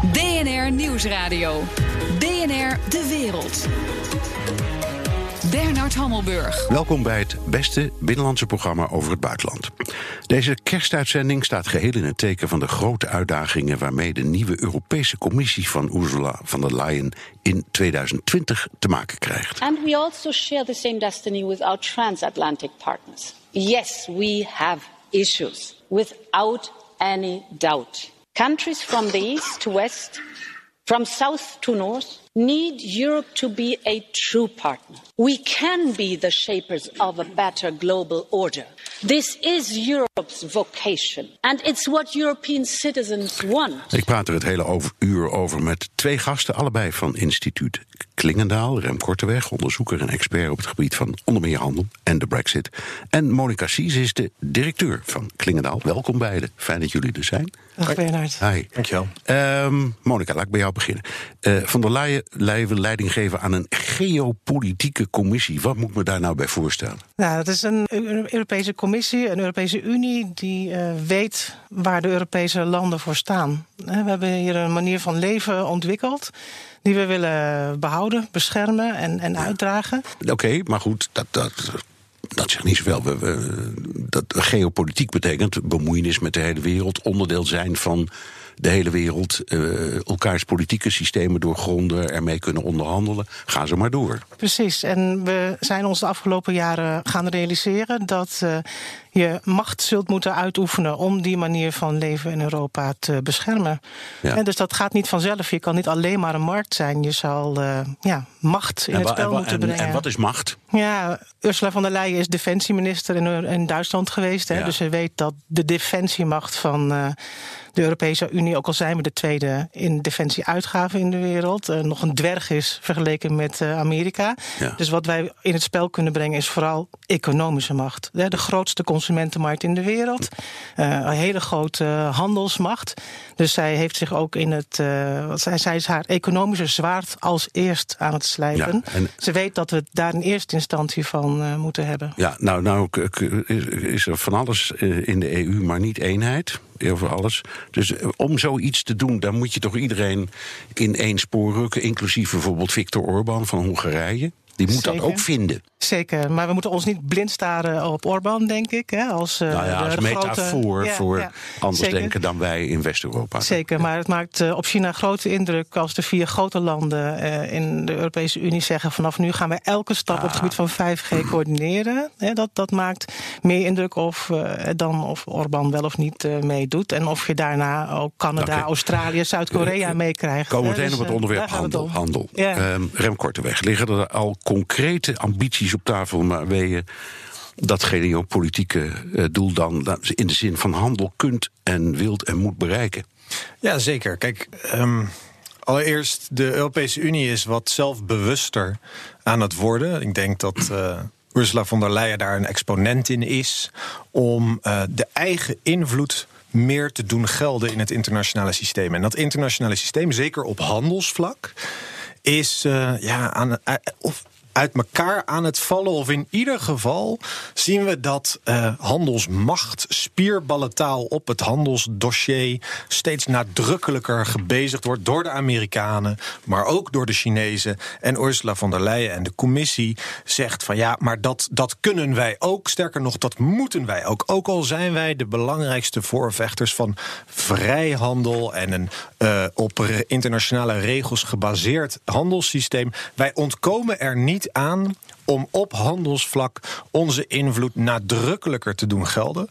BNR Nieuwsradio. BNR De Wereld. Bernard Hammelburg. Welkom bij het beste binnenlandse programma over het buitenland. Deze kerstuitzending staat geheel in het teken van de grote uitdagingen waarmee de nieuwe Europese Commissie van Ursula von der Leyen in 2020 te maken krijgt. And we also share the same destiny with our transatlantic partners. Yes, we have issues, without any doubt. Countries from the east to west, from south to north, need Europe to be a true partner. We can be the shapers of a better global order. This is Europe's vocation, and it's what European citizens want. Ik praat er het hele over, uur over met twee gasten, allebei van instituut Klingendaal. Rem Korteweg, onderzoeker en expert op het gebied van onder meer handel en de brexit. En Monica Sies is de directeur van Klingendaal. Welkom beiden, fijn dat jullie er zijn. Dag Bernard. Hi. Dankjewel. Um, Monica, laat ik bij jou beginnen. Uh, van der Leyen, Leyen wil leiding geven aan een geopolitieke commissie. Wat moet ik me daar nou bij voorstellen? Nou, dat is een Europese commissie, een Europese Unie die uh, weet waar de Europese landen voor staan. We hebben hier een manier van leven ontwikkeld die we willen behouden, beschermen en, en uitdragen. Oké, okay, maar goed, dat, dat, dat zegt niet zoveel. We, we, dat geopolitiek betekent bemoeienis met de hele wereld, onderdeel zijn van de hele wereld, uh, elkaars politieke systemen doorgronden, ermee kunnen onderhandelen. Ga zo maar door. Precies. En we zijn ons de afgelopen jaren gaan realiseren dat uh, je macht zult moeten uitoefenen om die manier van leven in Europa te beschermen. Ja. En dus dat gaat niet vanzelf. Je kan niet alleen maar een markt zijn. Je zal uh, ja, macht in en het spel en, moeten en, brengen. En wat is macht? Ja, Ursula von der Leyen is defensieminister in, in Duitsland geweest. Hè, ja. Dus ze weet dat de defensiemacht van uh, de Europese Unie, ook al zijn we de tweede in defensieuitgaven in de wereld, uh, nog een dwerg is vergeleken met uh, Amerika. Ja. Dus wat wij in het spel kunnen brengen is vooral economische macht. De grootste consumentenmarkt in de wereld, een hele grote handelsmacht. Dus zij heeft zich ook in het, wat zij, zij is haar economische zwaard als eerst aan het slijpen. Ja, en... Ze weet dat we daar in eerste van moeten hebben. Ja, nou, nou is er van alles in de EU, maar niet eenheid over alles. Dus om zoiets te doen, dan moet je toch iedereen in één spoor rukken, inclusief bijvoorbeeld Viktor Orban van Hongarije. Die moet Zeker. dat ook vinden. Zeker, maar we moeten ons niet blind staren op Orbán, denk ik. Hè, als, uh, nou ja, als metafoor grote... voor ja, anders Zeker. denken dan wij in West-Europa. Zeker, maar het maakt uh, op China grote indruk als de vier grote landen uh, in de Europese Unie zeggen: vanaf nu gaan wij elke stap ah. op het gebied van 5G coördineren. Hè, dat, dat maakt meer indruk of, dan of Orbán wel of niet meedoet. En of je daarna ook Canada, okay. Australië, Zuid-Korea meekrijgt. Komen we meteen dus, op het onderwerp handel. handel. Um, Rem Korteweg, liggen er al concrete ambities op tafel, maar je dat geopolitieke doel dan in de zin van handel kunt en wilt en moet bereiken? Ja, zeker. Kijk, um, allereerst, de Europese Unie is wat zelfbewuster aan het worden. Ik denk dat. Uh, Ursula von der Leyen daar een exponent in is om uh, de eigen invloed meer te doen gelden in het internationale systeem. En dat internationale systeem, zeker op handelsvlak, is ja, aan, of uit elkaar aan het vallen. Of in ieder geval zien we dat uh, handelsmacht, spierballentaal op het handelsdossier steeds nadrukkelijker gebezigd wordt door de Amerikanen, maar ook door de Chinezen. En Ursula von der Leyen en de commissie zegt van ja, maar dat, dat kunnen wij ook. Sterker nog, dat moeten wij ook. Ook al zijn wij de belangrijkste voorvechters van vrijhandel en een uh, op internationale regels gebaseerd handelssysteem. Wij ontkomen er niet aan om op handelsvlak onze invloed nadrukkelijker te doen gelden.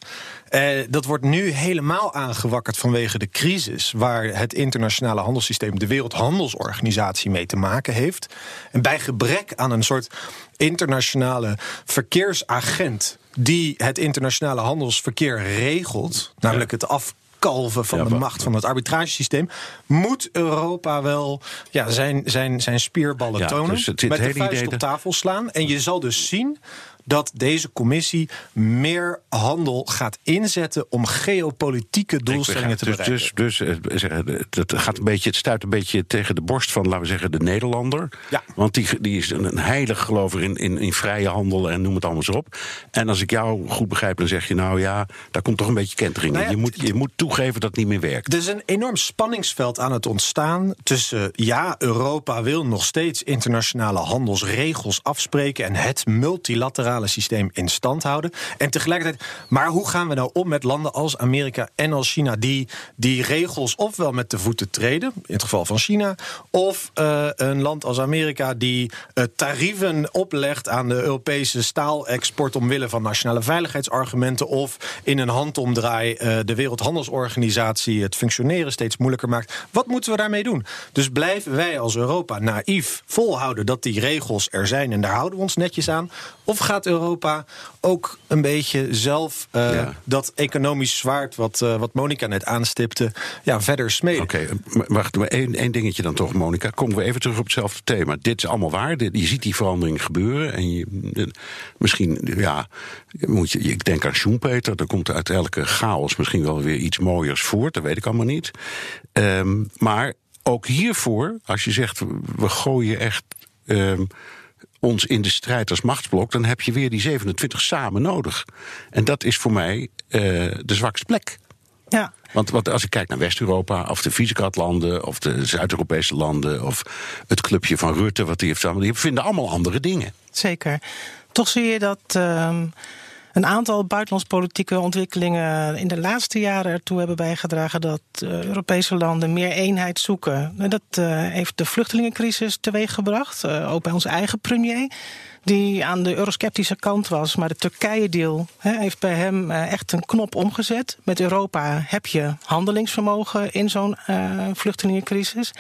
Uh, dat wordt nu helemaal aangewakkerd vanwege de crisis waar het internationale handelssysteem, de Wereldhandelsorganisatie, mee te maken heeft. En bij gebrek aan een soort internationale verkeersagent die het internationale handelsverkeer regelt, namelijk het af kalven van ja, de macht van het arbitragesysteem, moet Europa wel ja, zijn, zijn, zijn spierballen Ja, tonen. dus het- het met de vuist idee op tafel slaan. En je zal dus zien dat deze commissie meer handel gaat inzetten om geopolitieke doelstellingen te dus, bereiken. Dus, dus het, gaat een beetje, het stuit een beetje tegen de borst van, laten we zeggen, de Nederlander. Ja. Want die, die is een heilig gelover in, in, in vrije handel en noem het allemaal op. En als ik jou goed begrijp, dan zeg je nou ja, daar komt toch een beetje kentering in. Nou ja, je, moet, je moet toegeven dat het niet meer werkt. Er is een enorm spanningsveld aan het ontstaan tussen ja, Europa wil nog steeds internationale handelsregels afspreken en het multilaterale systeem in stand houden. En tegelijkertijd, maar hoe gaan we nou om met landen als Amerika en als China die die regels ofwel met de voeten treden, in het geval van China, of uh, een land als Amerika die uh, tarieven oplegt aan de Europese staalexport omwille van nationale veiligheidsargumenten, of in een handomdraai uh, de Wereldhandelsorganisatie het functioneren steeds moeilijker maakt. Wat moeten we daarmee doen? Dus blijven wij als Europa naïef volhouden dat die regels er zijn en daar houden we ons netjes aan? Of gaat Europa ook een beetje zelf uh, ja. dat economisch zwaard, wat, uh, wat Monica net aanstipte, ja, verder smeden? Oké, okay, wacht, maar één, één dingetje dan toch, Monica. Komen we even terug op hetzelfde thema. Dit is allemaal waar. Dit, je ziet die verandering gebeuren. En je, misschien, ja, moet je, ik denk aan Schumpeter. Er komt uit elke chaos misschien wel weer iets mooiers voort. Dat weet ik allemaal niet. Um, maar ook hiervoor, als je zegt, we gooien echt. Um, ons in de strijd als machtsblok, dan heb je weer die 27 samen nodig. En dat is voor mij uh, de zwakste plek. Ja. Want, want als ik kijk naar West-Europa, of de Visegrad-landen, of de Zuid-Europese landen, of het clubje van Rutte, wat die heeft samen, die vinden allemaal andere dingen. Zeker. Toch zie je dat. Uh, een aantal buitenlandspolitieke ontwikkelingen in de laatste jaren ertoe hebben bijgedragen dat uh, Europese landen meer eenheid zoeken. En dat uh, heeft de vluchtelingencrisis teweeggebracht, uh, ook bij onze eigen premier. Die aan de eurosceptische kant was, maar de Turkije-deal heeft bij hem echt een knop omgezet. Met Europa heb je handelingsvermogen in zo'n vluchtelingencrisis.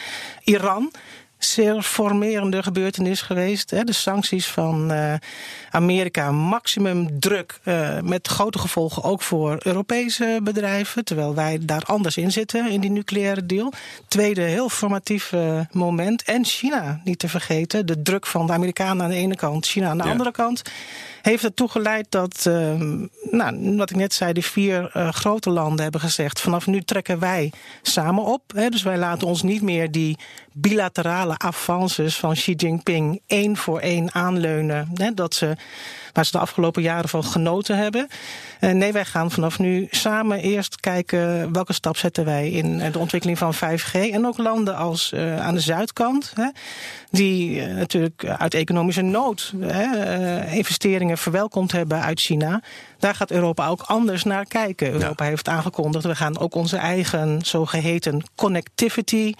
Iran zeer formerende gebeurtenis geweest. Hè. De sancties van uh, Amerika, maximum druk uh, met grote gevolgen ook voor Europese bedrijven, terwijl wij daar anders in zitten in die nucleaire deal. Tweede heel formatief uh, moment. En China, niet te vergeten. De druk van de Amerikanen aan de ene kant, China aan de ja. andere kant heeft ertoe geleid dat, uh, nou, wat ik net zei, die vier uh, grote landen hebben gezegd: vanaf nu trekken wij samen op. Hè, dus wij laten ons niet meer die bilaterale avances van Xi Jinping één voor één aanleunen. Hè, dat ze, waar ze de afgelopen jaren van genoten hebben. Uh, nee, wij gaan vanaf nu samen eerst kijken welke stap zetten wij in de ontwikkeling van 5G. En ook landen als uh, aan de zuidkant, hè, die natuurlijk uit economische nood hè, investeringen verwelkomd hebben uit China. Daar gaat Europa ook anders naar kijken. Europa ja. heeft aangekondigd, we gaan ook onze eigen zogeheten connectivity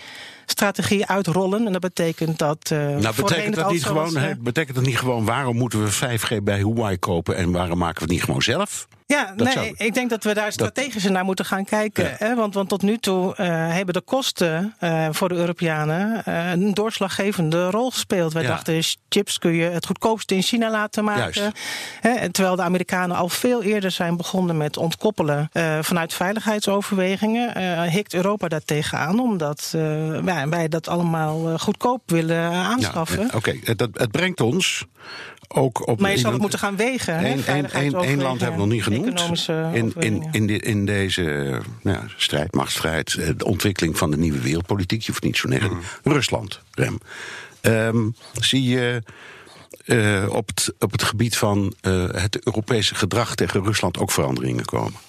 strategie uitrollen. En dat betekent dat. Uh, nou, betekent dat, niet gewoon, betekent dat niet gewoon waarom moeten we 5G bij Huawei kopen en waarom maken we het niet gewoon zelf? Ja, dat nee, zou... ik denk dat we daar strategischer dat... naar moeten gaan kijken. Ja. Hè? Want, want tot nu toe uh, hebben de kosten uh, voor de Europeanen uh, een doorslaggevende rol gespeeld. Wij ja. dachten, chips kun je het goedkoopste in China laten maken. Hè? Terwijl de Amerikanen al veel eerder zijn begonnen met ontkoppelen vanuit veiligheidsoverwegingen. hikt Europa daar tegenaan, omdat wij, wij dat allemaal goedkoop willen aanschaffen. Ja, Oké, okay. het, het brengt ons ook op. Maar je zal het moeten gaan wegen. Eén land hebben we nog niet genoemd. In, in, in, de, in deze nou, strijd, machtsstrijd, de ontwikkeling van de nieuwe wereldpolitiek, je hoeft niet zo negatief. Mm. Rusland, Rem. Um, zie je. Uh, op, het, op het gebied van uh, het Europese gedrag tegen Rusland ook veranderingen komen?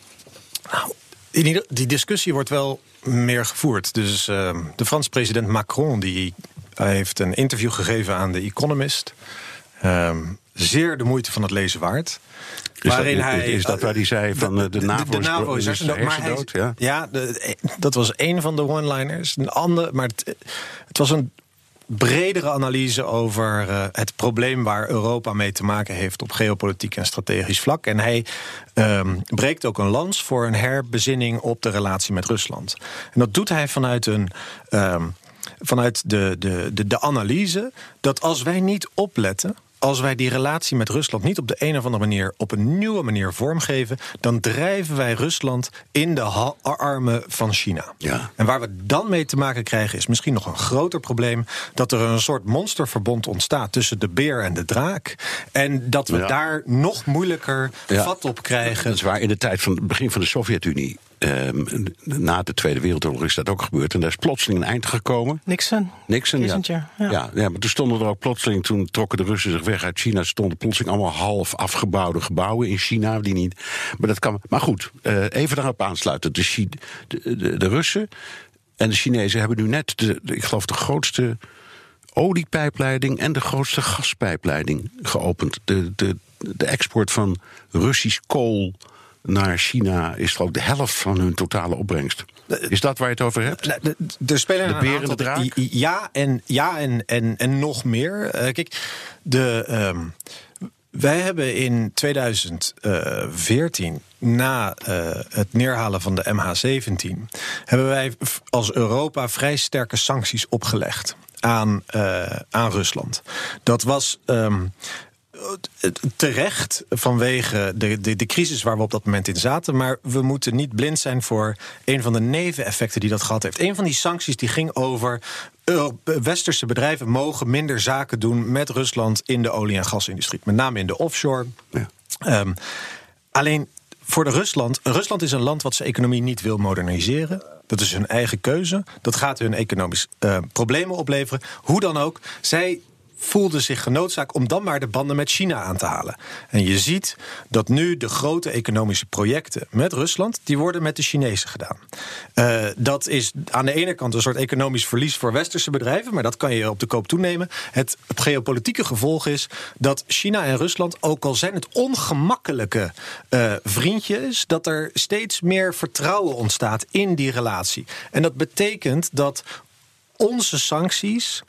Nou, die, die discussie wordt wel meer gevoerd. Dus uh, de Franse president Macron die heeft een interview gegeven aan The Economist. Um, zeer de moeite van het lezen waard. Is waarin dat, hij, is dat waar hij zei van de, de NAVO, de, de NAVO is hersendood? Ja, ja dat was een van de one-liners. Een ander, maar het, het was een bredere analyse over uh, het probleem waar Europa mee te maken heeft op geopolitiek en strategisch vlak. En hij um, breekt ook een lans voor een herbezinning op de relatie met Rusland. En dat doet hij vanuit een. Um, vanuit de, de, de, de analyse dat als wij niet opletten als wij die relatie met Rusland niet op de een of andere manier op een nieuwe manier vormgeven, dan drijven wij Rusland in de armen van China. Ja. En waar we dan mee te maken krijgen, is misschien nog een groter probleem: dat er een soort monsterverbond ontstaat tussen de beer en de draak. En dat we Ja. daar nog moeilijker Ja. vat op krijgen. Dat is waar in de tijd van het begin van de Sovjet-Unie. Ehm, na de Tweede Wereldoorlog is dat ook gebeurd. En daar is plotseling een eind gekomen. Nixon. Nixon, ja. Ja. Ja. Ja, maar toen stonden er ook plotseling, toen trokken de Russen zich weg uit China, stonden plotseling allemaal half afgebouwde gebouwen in China. Die niet, maar, dat kan, maar goed, eh, even daarop aansluiten. De, Chi- de, de, de Russen en de Chinezen hebben nu net, de, de- ik geloof, de grootste oliepijpleiding en de grootste gaspijpleiding geopend. De, de, de export van Russisch kool naar China is geloof ik de helft van hun totale opbrengst. Is dat waar je het over hebt? Nou, de- Er spelen De draak? Ja, en, ja en, en, en nog meer. Eh, kijk, de, ehm, wij hebben in 2014, na eh, het neerhalen van de MH17, hebben wij als Europa vrij sterke sancties opgelegd aan, eh, aan Rusland. Dat was. ehm, terecht vanwege de, de, de crisis waar we op dat moment in zaten. Maar we moeten niet blind zijn voor een van de neveneffecten die dat gehad heeft. Een van die sancties die ging over. Euro- Westerse bedrijven mogen minder zaken doen met Rusland in de olie- en gasindustrie. Met name in de offshore. Ja. Ehm, alleen voor de Rusland. Rusland is een land wat zijn economie niet wil moderniseren. Dat is hun eigen keuze. Dat gaat hun economisch eh, problemen opleveren. Hoe dan ook. Zij voelden zich genoodzaakt om dan maar de banden met China aan te halen. En je ziet dat nu de grote economische projecten met Rusland... die worden met de Chinezen gedaan. Eh, dat is aan de ene kant een soort economisch verlies voor westerse bedrijven... maar dat kan je op de koop toenemen. Het geopolitieke gevolg is dat China en Rusland... ook al zijn het ongemakkelijke eh, vriendjes... dat er steeds meer vertrouwen ontstaat in die relatie. En dat betekent dat onze sancties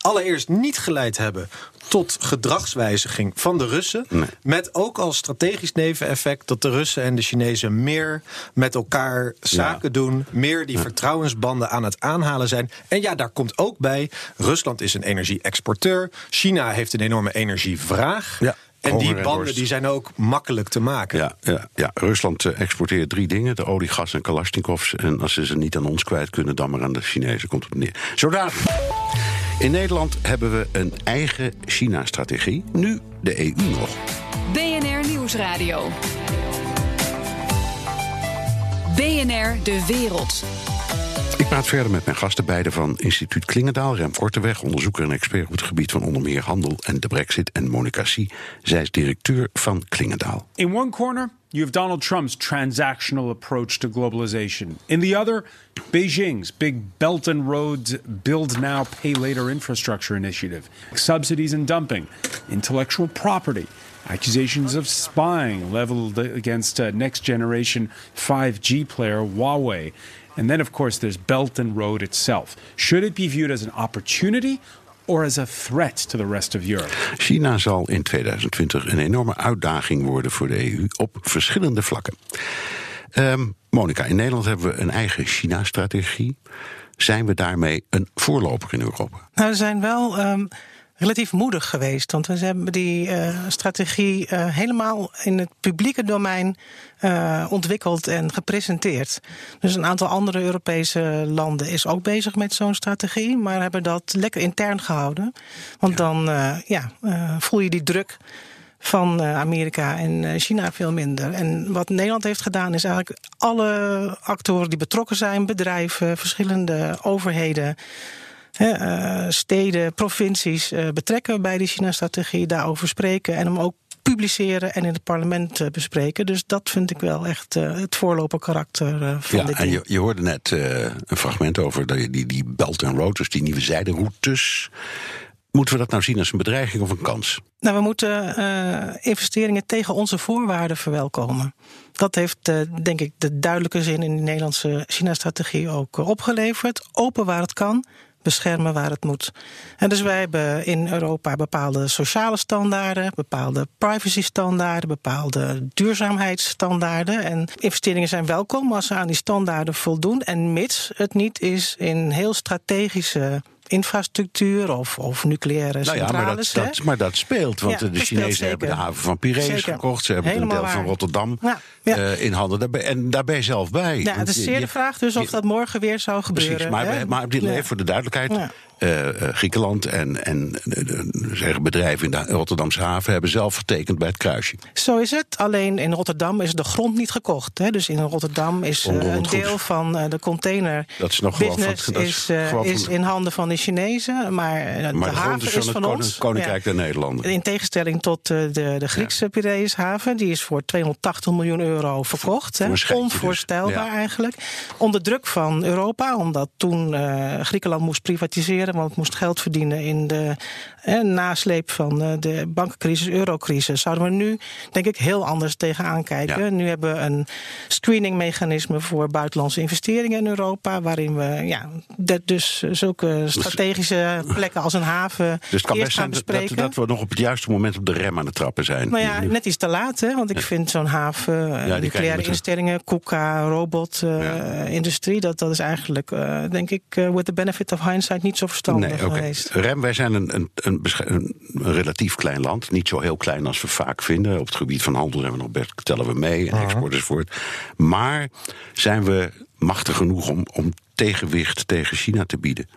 allereerst niet geleid hebben tot gedragswijziging van de Russen. Met ook als strategisch neveneffect dat de Russen en de Chinezen meer met elkaar zaken doen. Meer die vertrouwensbanden aan het aanhalen zijn. En ja, daar komt ook bij. Rusland is een energie-exporteur. China heeft een enorme energievraag. Ja, en die en banden die zijn ook makkelijk te maken. Ja, ja, ja. Rusland eh, exporteert drie dingen: de olie, gas en Kalashnikovs. En als ze ze niet aan ons kwijt kunnen, dan maar aan de Chinezen. Komt het neer. Zodanig. In Nederland hebben we een eigen China-strategie. Nu de EU nog. BNR Nieuwsradio. BNR De Wereld. Ik praat verder met mijn gasten, beide van instituut Klingendaal. Rem Korteweg, onderzoeker en expert op het gebied van onder meer handel en de brexit. En Monica Sie, zij is directeur van Klingendaal. In one corner, you have Donald Trump's transactional approach to globalization. In the other, Beijing's big Belt and Road Build Now, Pay Later infrastructure initiative, subsidies and dumping, intellectual property, accusations of spying leveled against uh, next generation 5G player Huawei. And then, of course, there's Belt and Road itself. Should it be viewed as an opportunity or as a threat to the rest of Europe? China zal in 2020 een enorme uitdaging worden voor de EU op verschillende vlakken. Ehm Monica, in Nederland hebben we een eigen China-strategie. Zijn we daarmee een voorloper in Europa? Nou, we zijn wel ehm, relatief moedig geweest. Want we hebben die eh, strategie eh, helemaal in het publieke domein eh, ontwikkeld en gepresenteerd. Dus een aantal andere Europese landen is ook bezig met zo'n strategie, maar hebben dat lekker intern gehouden. Want dan ja, voel je die druk van Amerika en China veel minder. En wat Nederland heeft gedaan is eigenlijk alle actoren die betrokken zijn, bedrijven, verschillende overheden. Eh, steden, provincies eh, betrekken bij die China-strategie, daarover spreken en hem ook publiceren en in het parlement eh, bespreken. Dus dat vind ik wel echt het voorloperkarakter eh, van Ja, dit en je, je hoorde net een fragment over die, die, die Belt and Road, dus die nieuwe zijderoutes. Moeten we dat nou zien als een bedreiging of een kans? Nou, we moeten investeringen tegen onze voorwaarden verwelkomen. Dat heeft, denk ik, de duidelijke zin in de Nederlandse China-strategie ook opgeleverd. Open waar het kan, beschermen waar het moet. En dus wij hebben in Europa bepaalde sociale standaarden, bepaalde privacy-standaarden, bepaalde duurzaamheidsstandaarden. En investeringen zijn welkom als ze aan die standaarden voldoen. En mits het niet is in heel strategische infrastructuur of, of nucleaire Nou ja, centrales. maar dat, dat, maar dat speelt. Want Ja, de Chinezen hebben de haven van Piraeus Zeker. gekocht. Ze hebben Helemaal een deel van. Rotterdam Ja, eh, in handen. Daarbij, en daar ben je zelf bij. Ja, het is zeer de vraag dus of dat morgen weer zou gebeuren. Precies, maar, hè? maar voor de duidelijkheid. Ja. eh, Griekenland en, en zeggen bedrijven in de Rotterdamse haven hebben zelf getekend bij het kruisje. Zo is het. Alleen in Rotterdam is de grond niet gekocht. Hè. Dus in Rotterdam is een goed. deel van de container Dat is nog gewoon van- business dat is is, van- is in handen van de Chinezen. Maar, Maar de, de haven is is van koning- ons. Koninkrijk der Nederlanden. In tegenstelling tot de, de Griekse Piraeushaven. Die is voor 280 miljoen euro verkocht. dus. Onvoorstelbaar Ja. eigenlijk. Onder druk van Europa. Omdat toen Griekenland moest privatiseren. Want het moest geld verdienen in de eh, nasleep van eh, de bankencrisis, eurocrisis. Zouden we nu denk ik heel anders tegenaan kijken. Ja. Nu hebben we een screeningmechanisme voor buitenlandse investeringen in Europa. Waarin we ja, dat dus zulke strategische plekken als een haven Dus het kan eerst best gaan zijn dat, bespreken. dat, dat we nog op het juiste moment op de rem aan het trappen zijn. Nou ja, net iets te laat, hè? Want ik vind zo'n haven, eh, die krijg je nucleaire instellingen, KUKA, robotindustrie, dat, dat is eigenlijk, eh, denk ik, eh, with the benefit of hindsight niet zo Nee, geweest. Rem, wij zijn een, een, een, een relatief klein land. Niet zo heel klein als we vaak vinden. Op het gebied van handel zijn we nog best, tellen we mee. En export enzovoort. Maar zijn we machtig genoeg om, om tegenwicht tegen China te bieden?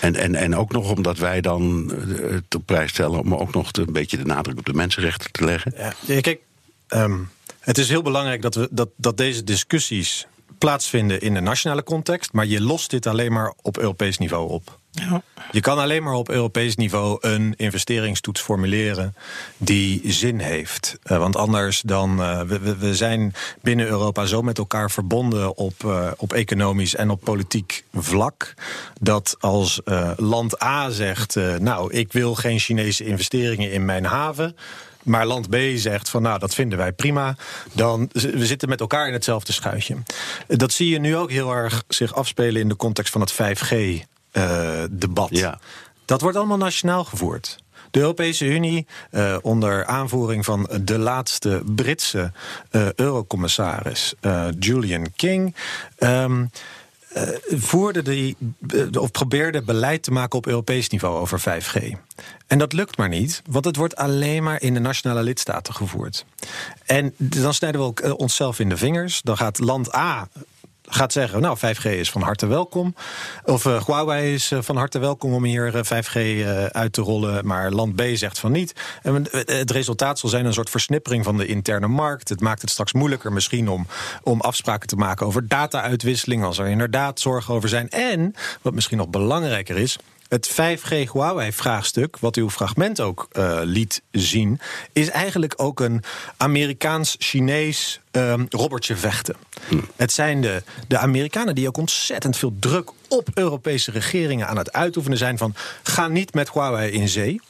En, en, en ook nog omdat wij dan eh, het op prijs stellen... om ook nog een beetje de nadruk op de mensenrechten te leggen. Ja, ja, kijk, ehm, het is heel belangrijk dat, we, dat, dat deze discussies plaatsvinden in de nationale context. Maar je lost dit alleen maar op Europees niveau op. Ja. Je kan alleen maar op Europees niveau een investeringstoets formuleren die zin heeft. Eh, want anders dan. eh, we, we- zijn binnen Europa zo met elkaar verbonden op, eh, op economisch en op politiek vlak. Dat als land A zegt: Nou, ik wil geen Chinese investeringen in mijn haven. Maar land B zegt van nou, dat vinden wij prima. Dan we zitten met elkaar in hetzelfde schuitje. Dat zie je nu ook heel erg zich afspelen in de context van het 5G. Eh, debat. Ja. Dat wordt allemaal nationaal gevoerd. De Europese Unie, eh, onder aanvoering van de laatste Britse eh, eurocommissaris Julian King. eh, voerde die, of probeerde beleid te maken op Europees niveau over 5G. En dat lukt maar niet, want het wordt alleen maar in de nationale lidstaten gevoerd. En dan snijden we ook, onszelf in de vingers. Dan gaat land A gaat zeggen, nou, 5G is van harte welkom. Of eh, Huawei is eh, van harte welkom om hier eh, 5G eh, uit te rollen. Maar land B zegt van niet. En het resultaat zal zijn een soort versnippering van de interne markt. Het maakt het straks moeilijker misschien om, om afspraken te maken over data-uitwisseling. Als er inderdaad zorgen over zijn. En, wat misschien nog belangrijker is. Het 5G Huawei-vraagstuk, wat uw fragment ook liet zien, is eigenlijk ook een Amerikaans-Chinees ehm robbertje vechten. Het zijn de, de Amerikanen die ook ontzettend veel druk op Europese regeringen aan het uitoefenen zijn van ga niet met Huawei in zee.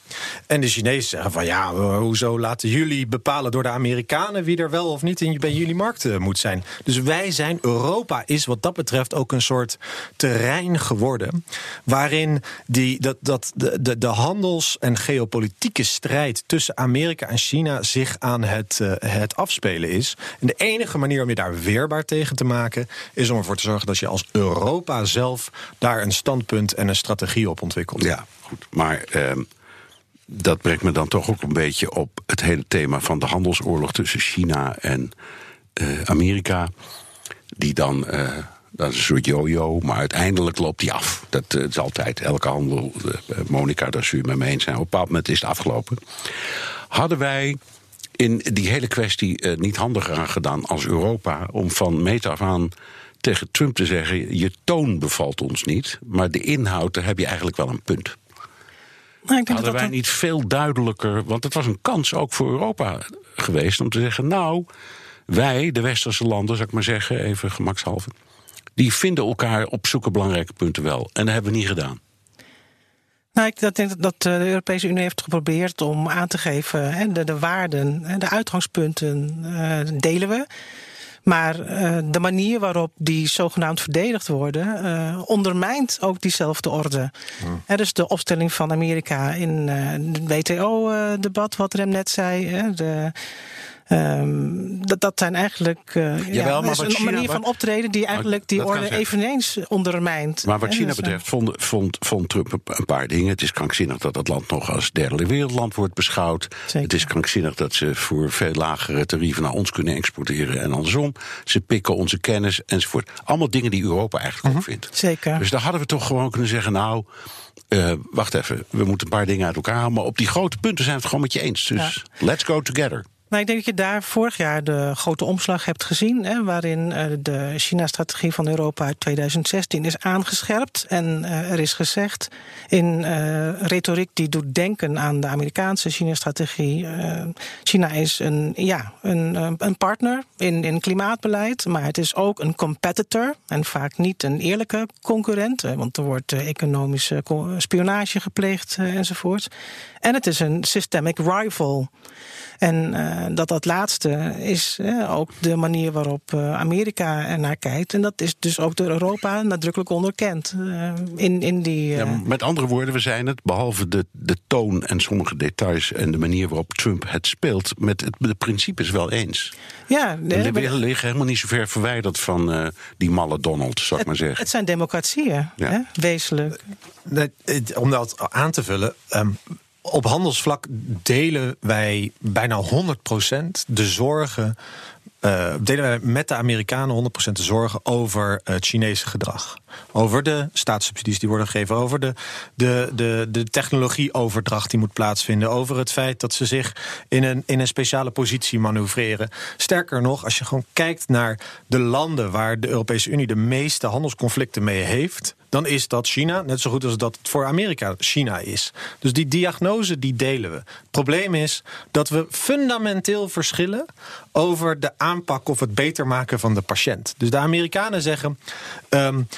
En de Chinezen zeggen van ja, hoezo laten jullie bepalen door de Amerikanen wie er wel of niet in bij jullie markt eh, moet zijn. Dus wij zijn, Europa is wat dat betreft ook een soort terrein geworden waarin die, dat, dat, de, de, de handels- en geopolitieke strijd tussen Amerika en China zich aan het, eh, het afspelen is. En de enige manier om je daar weerbaar tegen te maken is om ervoor te zorgen dat je als Europa zelf daar een standpunt en een strategie op ontwikkelt. Ja, goed. Maar ehm, dat brengt me dan toch ook een beetje op het hele thema van de handelsoorlog tussen China en eh, Amerika. Die dan. eh, dat is een soort yo-yo, maar uiteindelijk loopt die af. Dat eh, is altijd elke handel. Monica, daar zul je met me eens zijn. Op een bepaald moment is het afgelopen. Hadden wij in die hele kwestie eh, niet handiger aan gedaan als Europa om van meet af aan tegen Trump te zeggen: je toon bevalt ons niet, maar de inhoud, daar heb je eigenlijk wel een punt. Nou, ik denk Hadden dat wij niet veel duidelijker, want het was een kans ook voor Europa geweest om te zeggen: nou, wij, de westerse landen, zou ik maar zeggen, even gemakshalve, die vinden elkaar op zulke belangrijke punten wel. En dat hebben we niet gedaan. Nou, ik denk dat eh, de Europese Unie heeft geprobeerd om aan te geven hè, de, de waarden, hè, de uitgangspunten eh, delen we. Maar eh, de manier waarop die zogenaamd verdedigd worden, ondermijnt ook diezelfde orde. Er is de opstelling van Amerika in het WTO-debat, wat Rem net zei. Hè, de, Um, dat, dat zijn eigenlijk uh, Jawel, ja, een China, manier van optreden die eigenlijk die orde eveneens ondermijnt. Maar wat China dus, betreft vond, vond, vond Trump een paar dingen. Het is krankzinnig dat dat land nog als derde wereldland wordt beschouwd. Zeker. Het is krankzinnig dat ze voor veel lagere tarieven naar ons kunnen exporteren en andersom. Ze pikken onze kennis enzovoort. Allemaal dingen die Europa eigenlijk ook vindt. Zeker. Dus daar hadden we toch gewoon kunnen zeggen, nou, uh, wacht even, we moeten een paar dingen uit elkaar halen. Maar op die grote punten zijn we het gewoon met je eens. Dus let's go together. Nou, ik denk dat je daar vorig jaar de grote omslag hebt gezien, hè, waarin uh, de China-strategie van Europa uit 2016 is aangescherpt. En uh, er is gezegd in uh, retoriek die doet denken aan de Amerikaanse China-strategie. China is een, ja, een, een partner in, in klimaatbeleid, maar het is ook een competitor en vaak niet een eerlijke concurrent, want er wordt economische spionage gepleegd enzovoort. En het is een systemic rival. En dat dat laatste is uh, ook de manier waarop uh, Amerika er naar kijkt. En dat is dus ook door Europa nadrukkelijk onderkend. in, in die, ja, met andere woorden, we zijn het, behalve de, de toon en sommige details en de manier waarop Trump het speelt, met het, de principes wel eens. Ja, nee, we liggen helemaal niet zo ver verwijderd van die malle Donald, zou ik maar zeggen. Het zijn democratieën, ja. hè, wezenlijk. Om dat aan te vullen. Um, op handelsvlak delen wij bijna 100% de zorgen. Uh, delen wij met de Amerikanen 100% de zorgen over het Chinese gedrag. Over de staatssubsidies die worden gegeven. Over de, de, de, de technologieoverdracht die moet plaatsvinden. Over het feit dat ze zich in een, in een speciale positie manoeuvreren. Sterker nog, als je gewoon kijkt naar de landen waar de Europese Unie de meeste handelsconflicten mee heeft dan is dat China, net zo goed als dat het voor Amerika China is. Dus die diagnose die delen we. Het probleem is dat we fundamenteel verschillen over de aanpak of het beter maken van de patiënt. Dus de Amerikanen zeggen: um,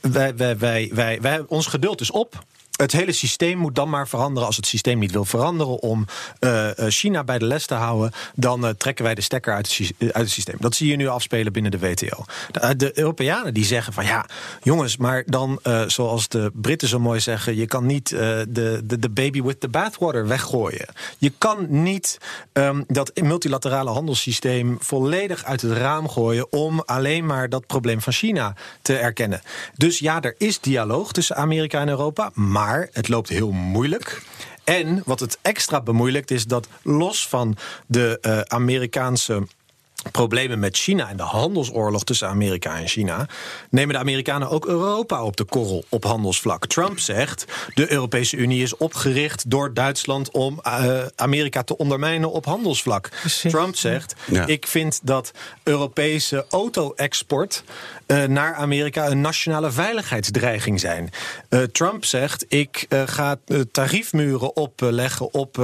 wij, wij, wij, wij, ons geduld is op het hele systeem moet dan maar veranderen. Als het systeem niet wil veranderen om uh, China bij de les te houden, dan uh, trekken wij de stekker uit het, uit het, systeem. Dat zie je nu afspelen binnen de WTO. De, Europeanen die zeggen van ja, jongens, maar dan, zoals de Britten zo mooi zeggen, je kan niet de, de, de baby with the bathwater weggooien. Je kan niet um, dat multilaterale handelssysteem volledig uit het raam gooien om alleen maar dat probleem van China te erkennen. Dus ja, er is dialoog tussen Amerika en Europa, maar maar het loopt heel moeilijk. En wat het extra bemoeilijkt is dat los van de uh, Amerikaanse problemen met China en de handelsoorlog tussen Amerika en China, nemen de Amerikanen ook Europa op de korrel op handelsvlak. Trump zegt: de Europese Unie is opgericht door Duitsland om uh, Amerika te ondermijnen op handelsvlak. Precies. Trump zegt: ja. ik vind dat Europese auto-export uh, naar Amerika een nationale veiligheidsdreiging zijn. Uh, Trump zegt: ik ga tariefmuren opleggen op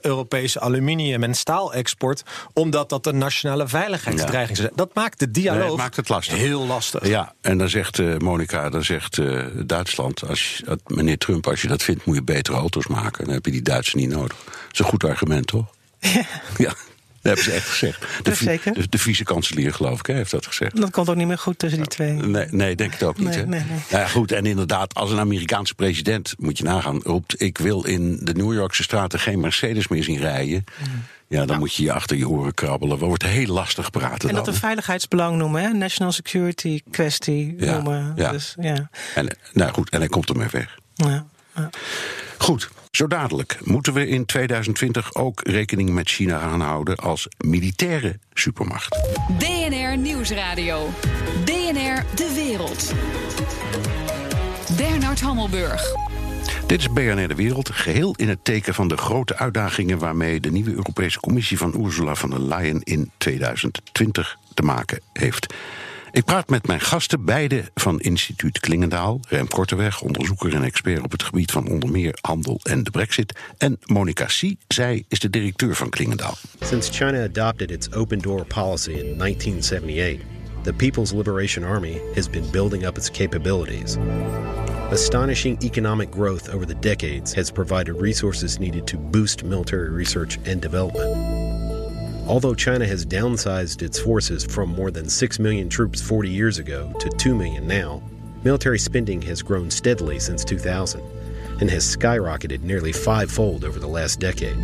Europese aluminium en staalexport, omdat dat een nationale veiligheidsdreiging zijn. Dat maakt de dialoog nee, maakt het lastig. heel lastig. Ja, en dan zegt uh, Monica, dan zegt uh, Duitsland, als je, meneer Trump, als je dat vindt, moet je betere auto's maken. Dan heb je die Duitsers niet nodig. Dat is een goed argument, toch? Ja. ja. Dat hebben ze echt gezegd. De, zeker. de, de vice-kanselier, geloof ik, heeft dat gezegd. Dat komt ook niet meer goed tussen die twee. Nee, nee denk ik ook niet. Nee, hè? nee, nee. Nou ja, goed, en inderdaad, als een Amerikaanse president, moet je nagaan, roept: Ik wil in de New Yorkse straten geen Mercedes meer zien rijden. Mm. Ja, dan moet je je achter je oren krabbelen. wordt heel lastig praten. En dat dan. een veiligheidsbelang noemen, hè? National security kwestie Ja, noemen. ja. Dus, ja. En, nou goed, en hij komt ermee weg. Ja, ja. Goed, zo dadelijk moeten we in 2020 ook rekening met China gaan houden als militaire supermacht. BNR Nieuwsradio. BNR De Wereld. Bernard Hammelburg. Dit is BNR De Wereld, geheel in het teken van de grote uitdagingen waarmee de nieuwe Europese Commissie van Ursula von der Leyen in 2020 te maken heeft. Ik praat met mijn gasten, beide van instituut Klingendaal. Rem Korteweg, onderzoeker en expert op het gebied van onder meer handel en de brexit. En Monica Sie, zij is de directeur van Klingendaal. Since China adopted its open door policy in 1978, the People's Liberation Army has been building up its capabilities. Astonishing economic growth over the decades has provided resources needed to boost military research and development. Although China has downsized its forces from more than 6 million troops 40 years ago to 2 million now, military spending has grown steadily since 2000 and has skyrocketed nearly fivefold over the last decade.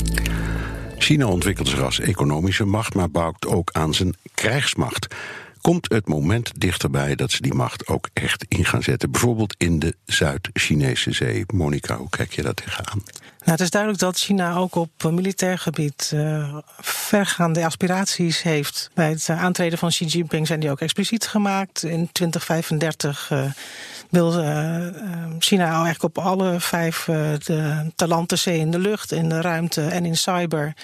China ontwikkelt zich als economische macht, maar bouwt ook aan zijn krijgsmacht. Komt het moment dichterbij dat ze die macht ook echt in gaan zetten? Bijvoorbeeld in de Zuid-Chinese zee. Monica, hoe kijk je daar tegenaan? Nou, het is duidelijk dat China ook op militair gebied uh, vergaande aspiraties heeft. Bij het aantreden van Xi Jinping zijn die ook expliciet gemaakt. In 2035 uh, wil uh, China eigenlijk op alle vijf de talenten zee in de lucht, in de ruimte en in cyber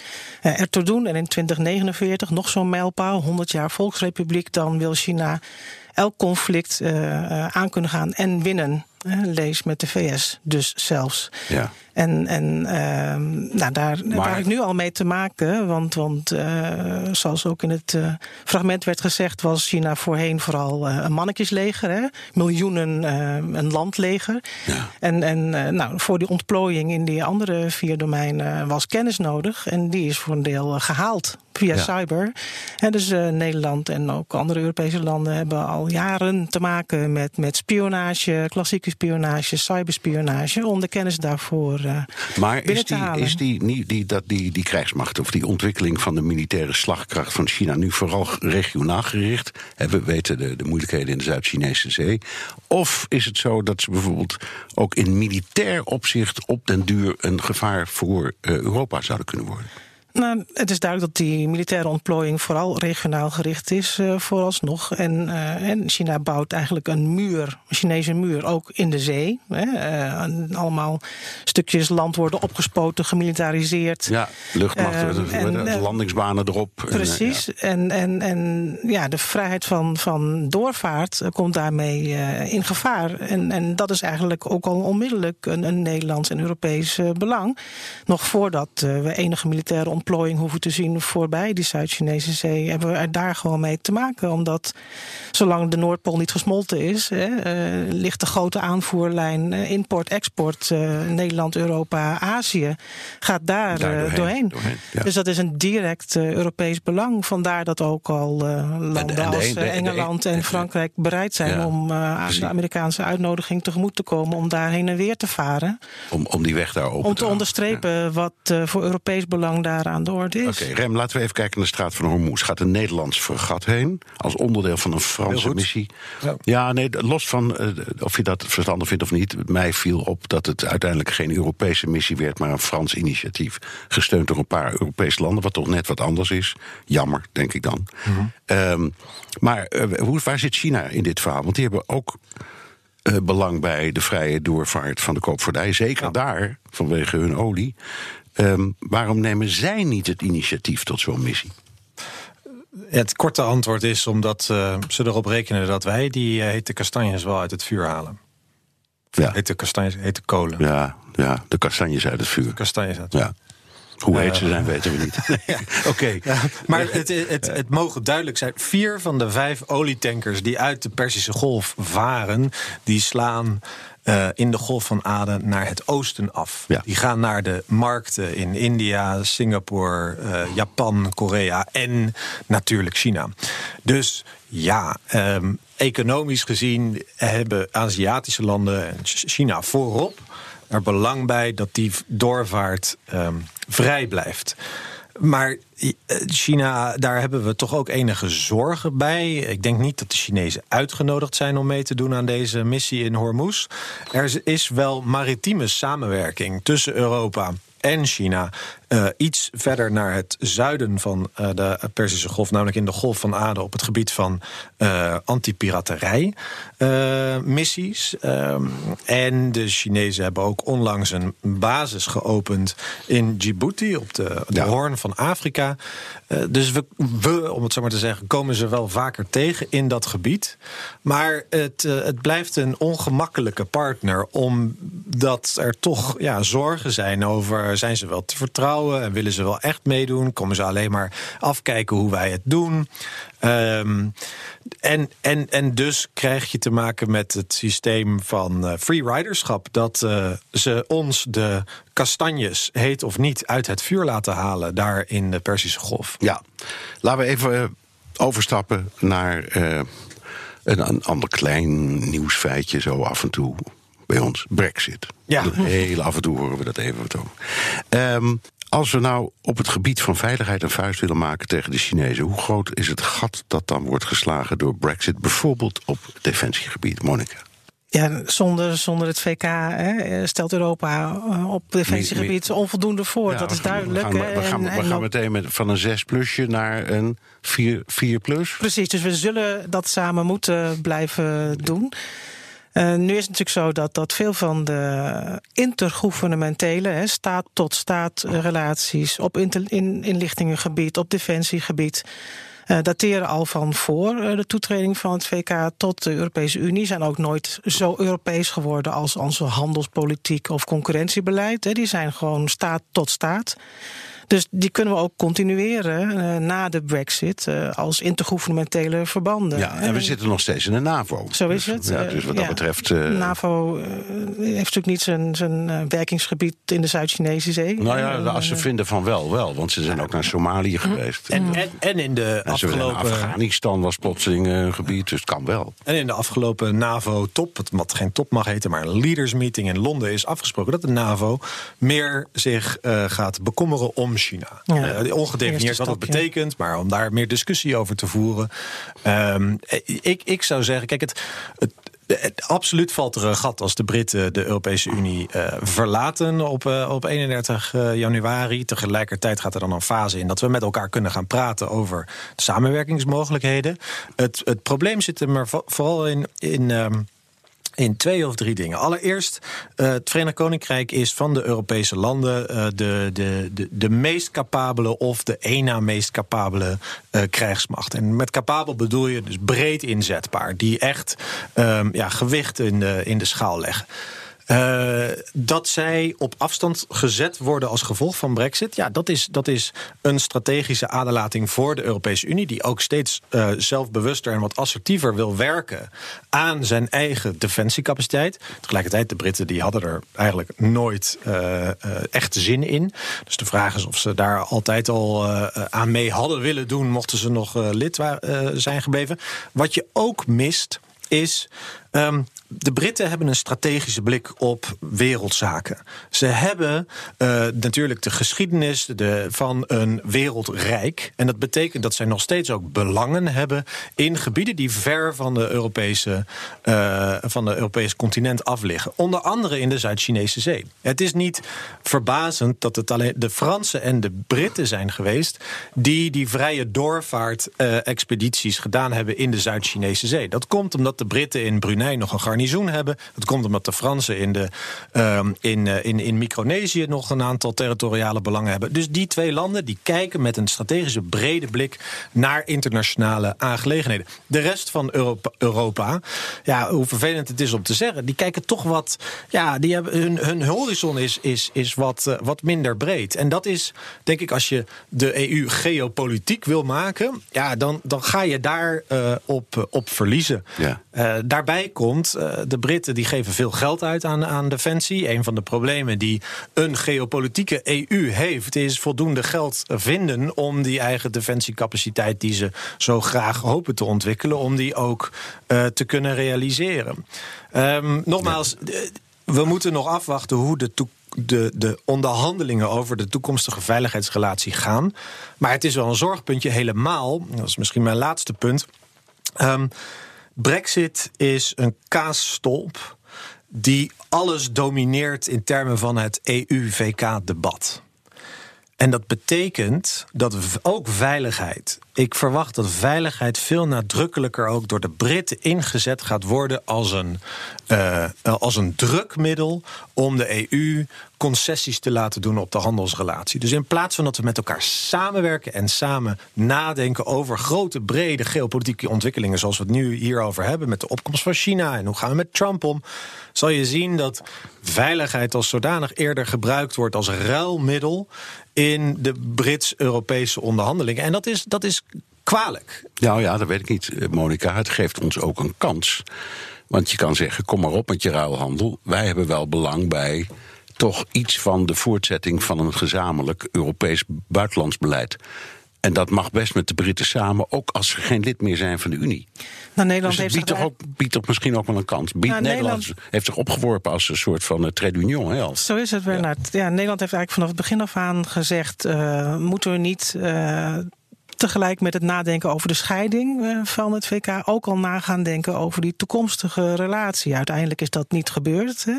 ertoe doen. En in 2049, nog zo'n mijlpaal, 100 jaar Volksrepubliek, dan wil China elk conflict aan kunnen gaan en winnen. Lees met de VS dus zelfs. Ja. En, en uh, nou, daar maar... heb ik nu al mee te maken. Want, want uh, zoals ook in het uh, fragment werd gezegd, was China voorheen vooral uh, een mannetjesleger. Hè? Miljoenen een landleger. Ja. En, en nou, voor die ontplooiing in die andere vier domeinen was kennis nodig. En die is voor een deel gehaald via ja. cyber. En dus Nederland en ook andere Europese landen hebben al jaren te maken met, met spionage, klassieke spionage, cyberspionage, om de kennis daarvoor uh, maar binnen is te die, halen. is die, die, die, dat die, die krijgsmacht of die ontwikkeling van de militaire slagkracht van China nu vooral regionaal gericht? We weten de, de moeilijkheden in de Zuid-Chinese zee. Of is het zo dat ze bijvoorbeeld ook in militair opzicht op den duur een gevaar voor uh, Europa zouden kunnen worden? Nou, het is duidelijk dat die militaire ontplooiing vooral regionaal gericht is, uh, vooralsnog. En, uh, en China bouwt eigenlijk een muur, een Chinese muur, ook in de zee. Hè. Uh, allemaal stukjes land worden opgespoten, gemilitariseerd. Ja, luchtmacht, en, landingsbanen erop. Precies. En, en, en ja, de vrijheid van, van doorvaart komt daarmee in gevaar. En, en dat is eigenlijk ook al onmiddellijk een, een Nederlands en Europees belang. Nog voordat we enige militaire ontplooiing hoeven te zien voorbij die Zuid-Chinese zee, hebben we er daar gewoon mee te maken. Omdat zolang de Noordpool niet gesmolten is, hè, uh, ligt de grote aanvoerlijn uh, import-export uh, Nederland, Europa, Azië, gaat daar, Daar doorheen, doorheen. doorheen, ja. Dus dat is een direct Europees belang. Vandaar dat ook al landen en de als de- Engeland de- en Frankrijk bereid zijn Ja, om de Amerikaanse uitnodiging tegemoet te komen om daar heen en weer te varen. Om, om die weg daar open Om te houden. onderstrepen wat voor Europees belang daar aan de orde is. Oké, Rem, laten we even kijken naar de straat van Hormuz. Gaat een Nederlands fregat heen als onderdeel van een Franse missie? Ja. Ja, nee, los van eh, of je dat verstandig vindt of niet. Mij viel op dat het uiteindelijk geen Europese missie werd, maar een Frans initiatief. Gesteund door een paar Europese landen, wat toch net wat anders is. Jammer, denk ik dan. Ehm, maar eh, hoe, waar zit China in dit verhaal? Want die hebben ook eh, belang bij de vrije doorvaart van de koopvaardij. Zeker daar, vanwege hun olie. Ehm, waarom nemen zij niet het initiatief tot zo'n missie? Het korte antwoord is omdat eh, ze erop rekenen dat wij die eh, hete kastanjes wel uit het vuur halen. Ja, Hete kastanjes, hete kolen. ja, ja de kastanjes uit het vuur. Kastanjes uit. Ja. Hoe heet Eh, ze zijn, weten we niet. Oké. Maar het, het, het mogen duidelijk zijn: vier van de vijf olietankers die uit de Persische Golf varen, die slaan eh, in de Golf van Aden naar het oosten af. Ja. Die gaan naar de markten in India, Singapore, eh, Japan, Korea en natuurlijk China. Dus ja, ehm, economisch gezien hebben Aziatische landen en China voorop er belang bij dat die doorvaart ehm, vrij blijft. Maar eh, China, daar hebben we toch ook enige zorgen bij. Ik denk niet dat de Chinezen uitgenodigd zijn om mee te doen aan deze missie in Hormuz. Er is wel maritieme samenwerking tussen Europa en China. Eh, iets verder naar het zuiden van eh, de Perzische Golf, namelijk in de Golf van Aden op het gebied van antipiraterij eh, missies. Ehm, en de Chinezen hebben ook onlangs een basis geopend in Djibouti op de, de Ja. Hoorn van Afrika. Dus we, we, om het zo maar te zeggen, komen ze wel vaker tegen in dat gebied. Maar het, het blijft een ongemakkelijke partner, omdat er toch ja, zorgen zijn over: zijn ze wel te vertrouwen en willen ze wel echt meedoen? Komen ze alleen maar afkijken hoe wij het doen? Ehm, en, en, en dus krijg je te maken met het systeem van eh, free riderschap. Dat eh, ze ons de kastanjes, heet of niet, uit het vuur laten halen daar in de Persische Golf. Ja, laten we even eh, overstappen naar een, een ander klein nieuwsfeitje zo af en toe bij ons. Brexit. Ja. Heel af en toe horen we dat even wat over. Ehm, Als we nou op het gebied van veiligheid een vuist willen maken tegen de Chinezen, hoe groot is het gat dat dan wordt geslagen door Brexit, bijvoorbeeld op defensiegebied, Monica? Ja, zonder, zonder het VK hè, stelt Europa eh, op defensiegebied onvoldoende voor. dat is duidelijk. We gaan, we gaan, we gaan meteen met, van een 6 plusje naar een 4, 4 plus. Precies, dus we zullen dat samen moeten blijven doen. Uh, nu is het natuurlijk zo dat, dat veel van de intergouvernementele staat-tot-staat relaties op in, inlichtingengebied, op defensiegebied. Uh, dateren al van voor uh, de toetreding van het VK tot de Europese Unie. Zijn ook nooit zo Europees geworden als onze handelspolitiek of concurrentiebeleid. Hè. Die zijn gewoon staat tot staat. Dus die kunnen we ook continueren uh, na de brexit uh, als intergouvernementele verbanden. Ja, en we zitten nog steeds in de NAVO. Zo is het. Dus, ja, dus wat dat ja, betreft... Uh, NAVO heeft natuurlijk niet zijn, zijn werkingsgebied in de Zuid-Chinese Zee. Nou ja, als ze vinden van wel, wel. Want ze zijn ook naar Somalië geweest. En, en, en in de en afgelopen... Afghanistan was plotseling een gebied, dus het kan wel. En in de afgelopen NAVO-top, wat geen top mag heten... maar een leaders meeting in Londen is afgesproken... dat de NAVO meer zich gaat bekommeren om China. Ja. Uh, ongedefinieerd wat dat betekent, maar om daar meer discussie over te voeren. Um, ik, ik zou zeggen, kijk, het, het, absoluut valt er een gat als de Britten de Europese Unie uh, verlaten op, uh, op 31 januari. Tegelijkertijd gaat er dan een fase in dat we met elkaar kunnen gaan praten over samenwerkingsmogelijkheden. Het, het probleem zit er maar vooral in. in um, in twee of drie dingen. Allereerst, uh, het Verenigd Koninkrijk is van de Europese landen uh, de, de, de, de meest capabele of de één na meest capabele uh, krijgsmacht. En met capabel bedoel je dus breed inzetbaar, die echt um, ja, gewicht in de, in de schaal leggen. Uh, dat zij op afstand gezet worden als gevolg van Brexit, ja, dat is, dat is een strategische aderlating voor de Europese Unie, die ook steeds uh, zelfbewuster en wat assertiever wil werken aan zijn eigen defensiecapaciteit. Tegelijkertijd, de Britten die hadden er eigenlijk nooit uh, echt zin in. Dus de vraag is of ze daar altijd al aan mee hadden willen doen, mochten ze nog lid zijn gebleven. Wat je ook mist, is um, de Britten hebben een strategische blik op wereldzaken. Ze hebben uh, natuurlijk de geschiedenis de, van een wereldrijk. En dat betekent dat zij nog steeds ook belangen hebben in gebieden die ver van de Europese, uh, van de Europese continent af liggen. Onder andere in de Zuid-Chinese Zee. Het is niet verbazend dat het alleen de Fransen en de Britten zijn geweest die die vrije doorvaart-expedities uh, gedaan hebben in de Zuid-Chinese Zee. Dat komt omdat de Britten in Brunei nog een garnizoen hebben. Dat komt omdat de Fransen in, de, uh, in, uh, in, in Micronesië nog een aantal territoriale belangen hebben. Dus die twee landen die kijken met een strategische brede blik naar internationale aangelegenheden. De rest van Europa, Europa ja, hoe vervelend het is om te zeggen, die kijken toch wat. Ja, die hebben, hun, hun horizon is, is, is wat, uh, wat minder breed. En dat is, denk ik, als je de EU geopolitiek wil maken, ja, dan, dan ga je daar uh, op, op verliezen. Ja. Uh, komt, uh, de Britten die geven veel geld uit aan, aan defensie. Een van de problemen die een geopolitieke EU heeft, is voldoende geld vinden om die eigen defensiecapaciteit die ze zo graag hopen te ontwikkelen, om die ook uh, te kunnen realiseren. Um, nogmaals, ja. we moeten nog afwachten hoe de toekomst de, de onderhandelingen over de toekomstige veiligheidsrelatie gaan. Maar het is wel een zorgpuntje helemaal. Dat is misschien mijn laatste punt. Um, Brexit is een kaasstolp die alles domineert in termen van het EU-VK-debat. En dat betekent dat ook veiligheid. Ik verwacht dat veiligheid veel nadrukkelijker ook door de Britten ingezet gaat worden als een, uh, als een drukmiddel om de EU concessies te laten doen op de handelsrelatie. Dus in plaats van dat we met elkaar samenwerken en samen nadenken over grote, brede geopolitieke ontwikkelingen, zoals we het nu hierover hebben, met de opkomst van China en hoe gaan we met Trump om, zal je zien dat veiligheid als zodanig eerder gebruikt wordt als ruilmiddel in de Brits-Europese onderhandelingen. En dat is, dat is kwalijk. Nou ja, dat weet ik niet, Monica. Het geeft ons ook een kans. Want je kan zeggen, kom maar op met je ruilhandel. Wij hebben wel belang bij toch iets van de voortzetting van een gezamenlijk Europees buitenlands beleid. En dat mag best met de Britten samen, ook als ze geen lid meer zijn van de Unie. Nou, Nederland dus biedt toch, ook, biedt toch misschien ook wel een kans. Biedt Nou, Nederland, Nederland- heeft zich opgeworpen als een soort van uh, trade union. Hè, als- Zo is het, Bernard. Ja. Nederland heeft eigenlijk vanaf het begin af aan gezegd... eh, moeten we niet eh, tegelijk met het nadenken over de scheiding eh, van het VK... ook al na gaan denken over die toekomstige relatie. Uiteindelijk is dat niet gebeurd. Hè.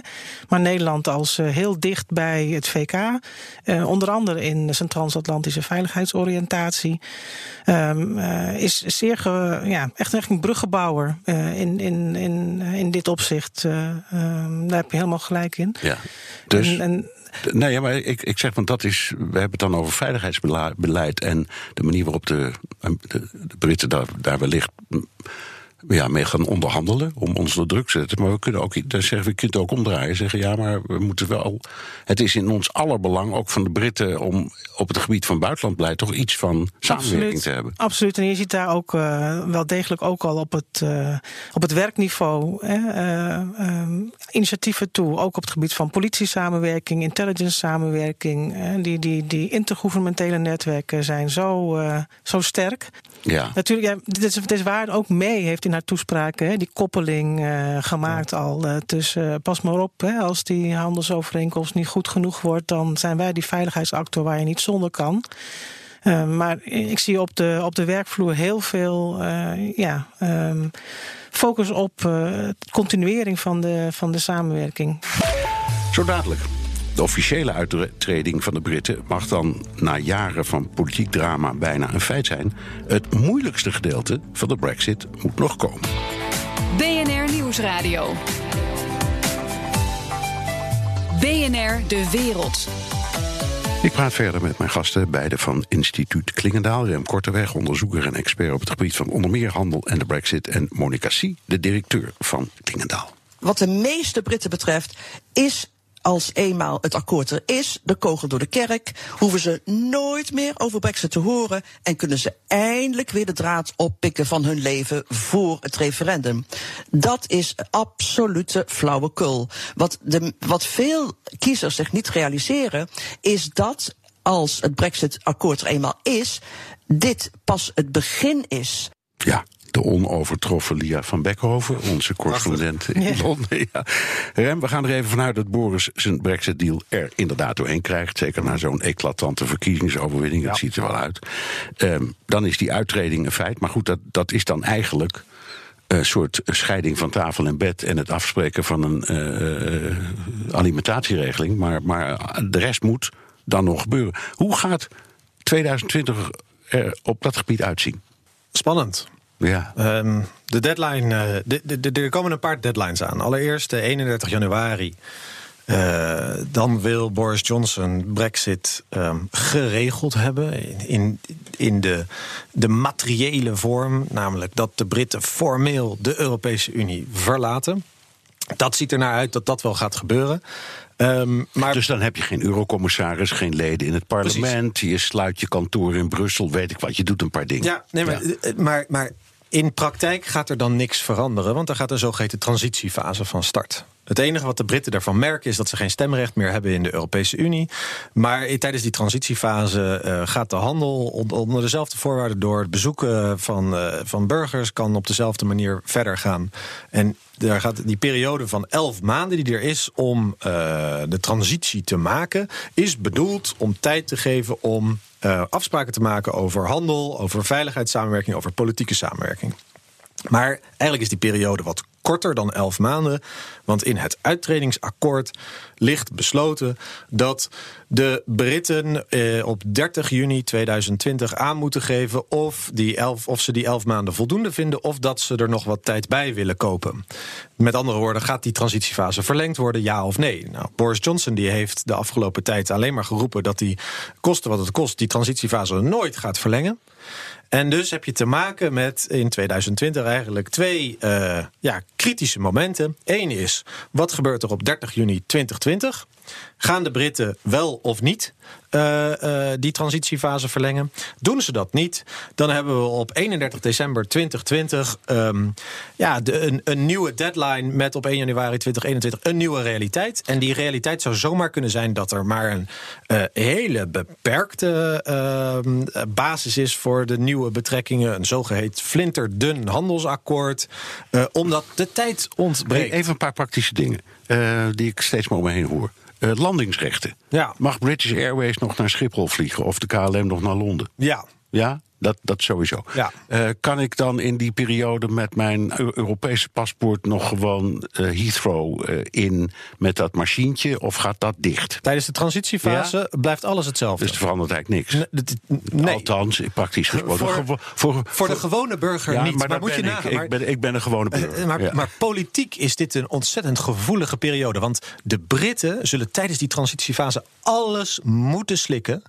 Maar Nederland als eh, heel dicht bij het VK... eh, onder andere in zijn transatlantische veiligheidsoriëntatie... ehm, eh, is zeer ge- ja, echt, echt een bruggenbouwer eh, in, in, in, in dit opzicht. Eh, ehm, daar heb je helemaal gelijk in. Ja. Dus, En- nee, maar ik, ik zeg, want dat is. We hebben het dan over veiligheidsbeleid en de manier waarop de Britten daar, daar wellicht. Ja, mee gaan onderhandelen om ons onder druk te zetten. Maar we kunnen ook, dan zeggen we, je kunt ook omdraaien. Zeggen ja, maar we moeten wel. Het is in ons aller belang, ook van de Britten, om op het gebied van buitenlandbeleid toch iets van samenwerking Absoluut. te hebben. Absoluut. En je ziet daar ook eh, wel degelijk ook al op het, eh, op het werkniveau hè, eh, initiatieven toe. Ook op het gebied van politie-samenwerking, intelligence-samenwerking. eh, die, die, die intergouvernementele netwerken zijn zo, zo sterk. Ja. Natuurlijk, ja, dit is, het is waar ook mee heeft in haar toespraken hè, die koppeling eh, gemaakt al. eh, tussen, eh, pas maar op, hè, als die handelsovereenkomst niet goed genoeg wordt, dan zijn wij die veiligheidsactor waar je niet zonder kan. Eh, maar ik zie op de, op de werkvloer heel veel eh, ja, ehm, focus op eh, continuering van de, van de samenwerking. Zo dadelijk. De officiële uittreding van de Britten mag dan na jaren van politiek drama bijna een feit zijn. Het moeilijkste gedeelte van de Brexit moet nog komen. BNR Nieuwsradio. BNR De Wereld. Ik praat verder met mijn gasten, beide van instituut Klingendaal. Rem Korteweg, onderzoeker en expert op het gebied van onder meer handel en de Brexit. En Monica Sie, de directeur van Klingendaal. Wat de meeste Britten betreft is als eenmaal het akkoord er is, de kogel door de kerk, hoeven ze nooit meer over Brexit te horen en kunnen ze eindelijk weer de draad oppikken van hun leven voor het referendum. Dat is absolute flauwekul. Wat, de, wat veel kiezers zich niet realiseren, is dat als het Brexit-akkoord er eenmaal is, dit pas het begin is. Ja, de onovertroffen Lia van Beckhoven, onze correspondent in Londen. Ja. Rem, we gaan er even vanuit dat Boris zijn Brexit-deal er inderdaad doorheen krijgt. Zeker na zo'n eclatante verkiezingsoverwinning. Dat ziet er wel uit. Ehm, dan is die uittreding een feit. Maar goed, dat, dat is dan eigenlijk een soort scheiding van tafel en bed en het afspreken van een eh, eh, alimentatieregeling. Maar, maar de rest moet dan nog gebeuren. Hoe gaat 2020 er op dat gebied uitzien? Spannend. Ja. Ehm, de deadline, eh, de, de, de- er komen een paar deadlines aan. Allereerst de 31 januari. Eh, dan wil Boris Johnson Brexit ehm, geregeld hebben in, in, de, de materiële vorm, namelijk dat de Britten formeel de Europese Unie verlaten. Dat ziet er naar uit dat dat wel gaat gebeuren. Ehm, maar Dus dan heb je geen eurocommissaris, geen leden in het parlement. Je sluit je kantoor in Brussel, weet ik wat. Je doet een paar dingen. Ja, nee, maar, eh, maar, maar in praktijk gaat er dan niks veranderen, want er gaat een zogeheten transitiefase van start. Het enige wat de Britten daarvan merken is dat ze geen stemrecht meer hebben in de Europese Unie. Maar tijdens die transitiefase eh, gaat de handel on- onder dezelfde voorwaarden door. Het bezoeken van, eh, van burgers kan op dezelfde manier verder gaan. En daar gaat die periode van elf maanden die er is om eh, de transitie te maken, is bedoeld om tijd te geven om afspraken te maken over handel, over veiligheidssamenwerking, over politieke samenwerking. Maar eigenlijk is die periode wat korter dan elf maanden. Want in het uittredingsakkoord ligt besloten dat de Britten eh, op 30 juni 2020 aan moeten geven of, die elf, of ze die elf maanden voldoende vinden of dat ze er nog wat tijd bij willen kopen. Met andere woorden, gaat die transitiefase verlengd worden, ja of nee? Nou, Boris Johnson die heeft de afgelopen tijd alleen maar geroepen dat hij, koste wat het kost, die transitiefase nooit gaat verlengen. En dus heb je te maken met in 2020 eigenlijk twee eh, ja, kritische momenten. Eén is, wat gebeurt er op 30 juni 2020? Gaan de Britten wel of niet uh, die transitiefase verlengen. Doen ze dat niet, dan hebben we op 31 december 2020 um, ja, een, een, nieuwe deadline met op 1 januari 2021 een nieuwe realiteit. En die realiteit zou zomaar kunnen zijn dat er maar een uh, hele beperkte uh, basis is voor de nieuwe betrekkingen. Een zogeheten flinterdun handelsakkoord. omdat de tijd ontbreekt. Even een paar praktische dingen die ik steeds maar om me heen hoor. Uh, landingsrechten. Ja. Mag British Airways nog naar Schiphol vliegen of de KLM nog naar Londen? Ja. Ja? Dat, dat sowieso. Ja. Uh, kan ik dan in die periode met mijn Europese paspoort nog gewoon uh, Heathrow uh, in met dat machientje? Of gaat dat dicht? Tijdens de transitiefase ja? blijft alles hetzelfde. Dus er verandert eigenlijk niks. Nee. Althans, praktisch gesproken. Voor, voor, voor, voor de gewone burger ja, niet. Maar, maar moet je ik. nagaan. Ik, ben, ik ben een gewone burger. Maar, ja. maar politiek is dit een ontzettend gevoelige periode. Want de Britten zullen tijdens die transitiefase alles moeten slikken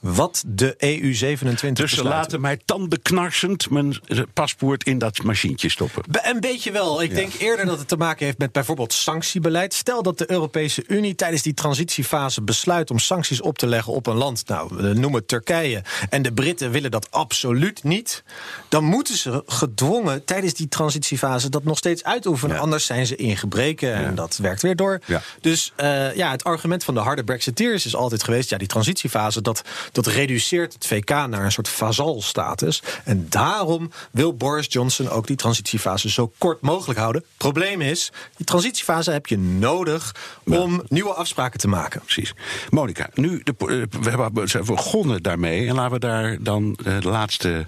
wat de EU 27 Dus ze laten mij tandenknarsend mijn paspoort in dat machientje stoppen. Een beetje wel. Ik ja. denk eerder dat het te maken heeft met bijvoorbeeld sanctiebeleid. Stel dat de Europese Unie tijdens die transitiefase besluit om sancties op te leggen op een land, nou, noem het Turkije, en de Britten willen dat absoluut niet. Dan moeten ze gedwongen tijdens die transitiefase dat nog steeds uitoefenen. Ja. Anders zijn ze in gebreken en ja. dat werkt weer door. Dus uh, ja, het argument van de harde Brexiteers is altijd geweest: ja, die transitiefase, dat, dat reduceert het VK naar een soort vazalstatus. En daarom wil Boris Johnson ook die transitiefase zo kort mogelijk houden. Probleem is, die transitiefase heb je nodig om ja. nieuwe afspraken te maken. Precies. Monika, nu de, we hebben we begonnen daarmee en laten we daar dan de laatste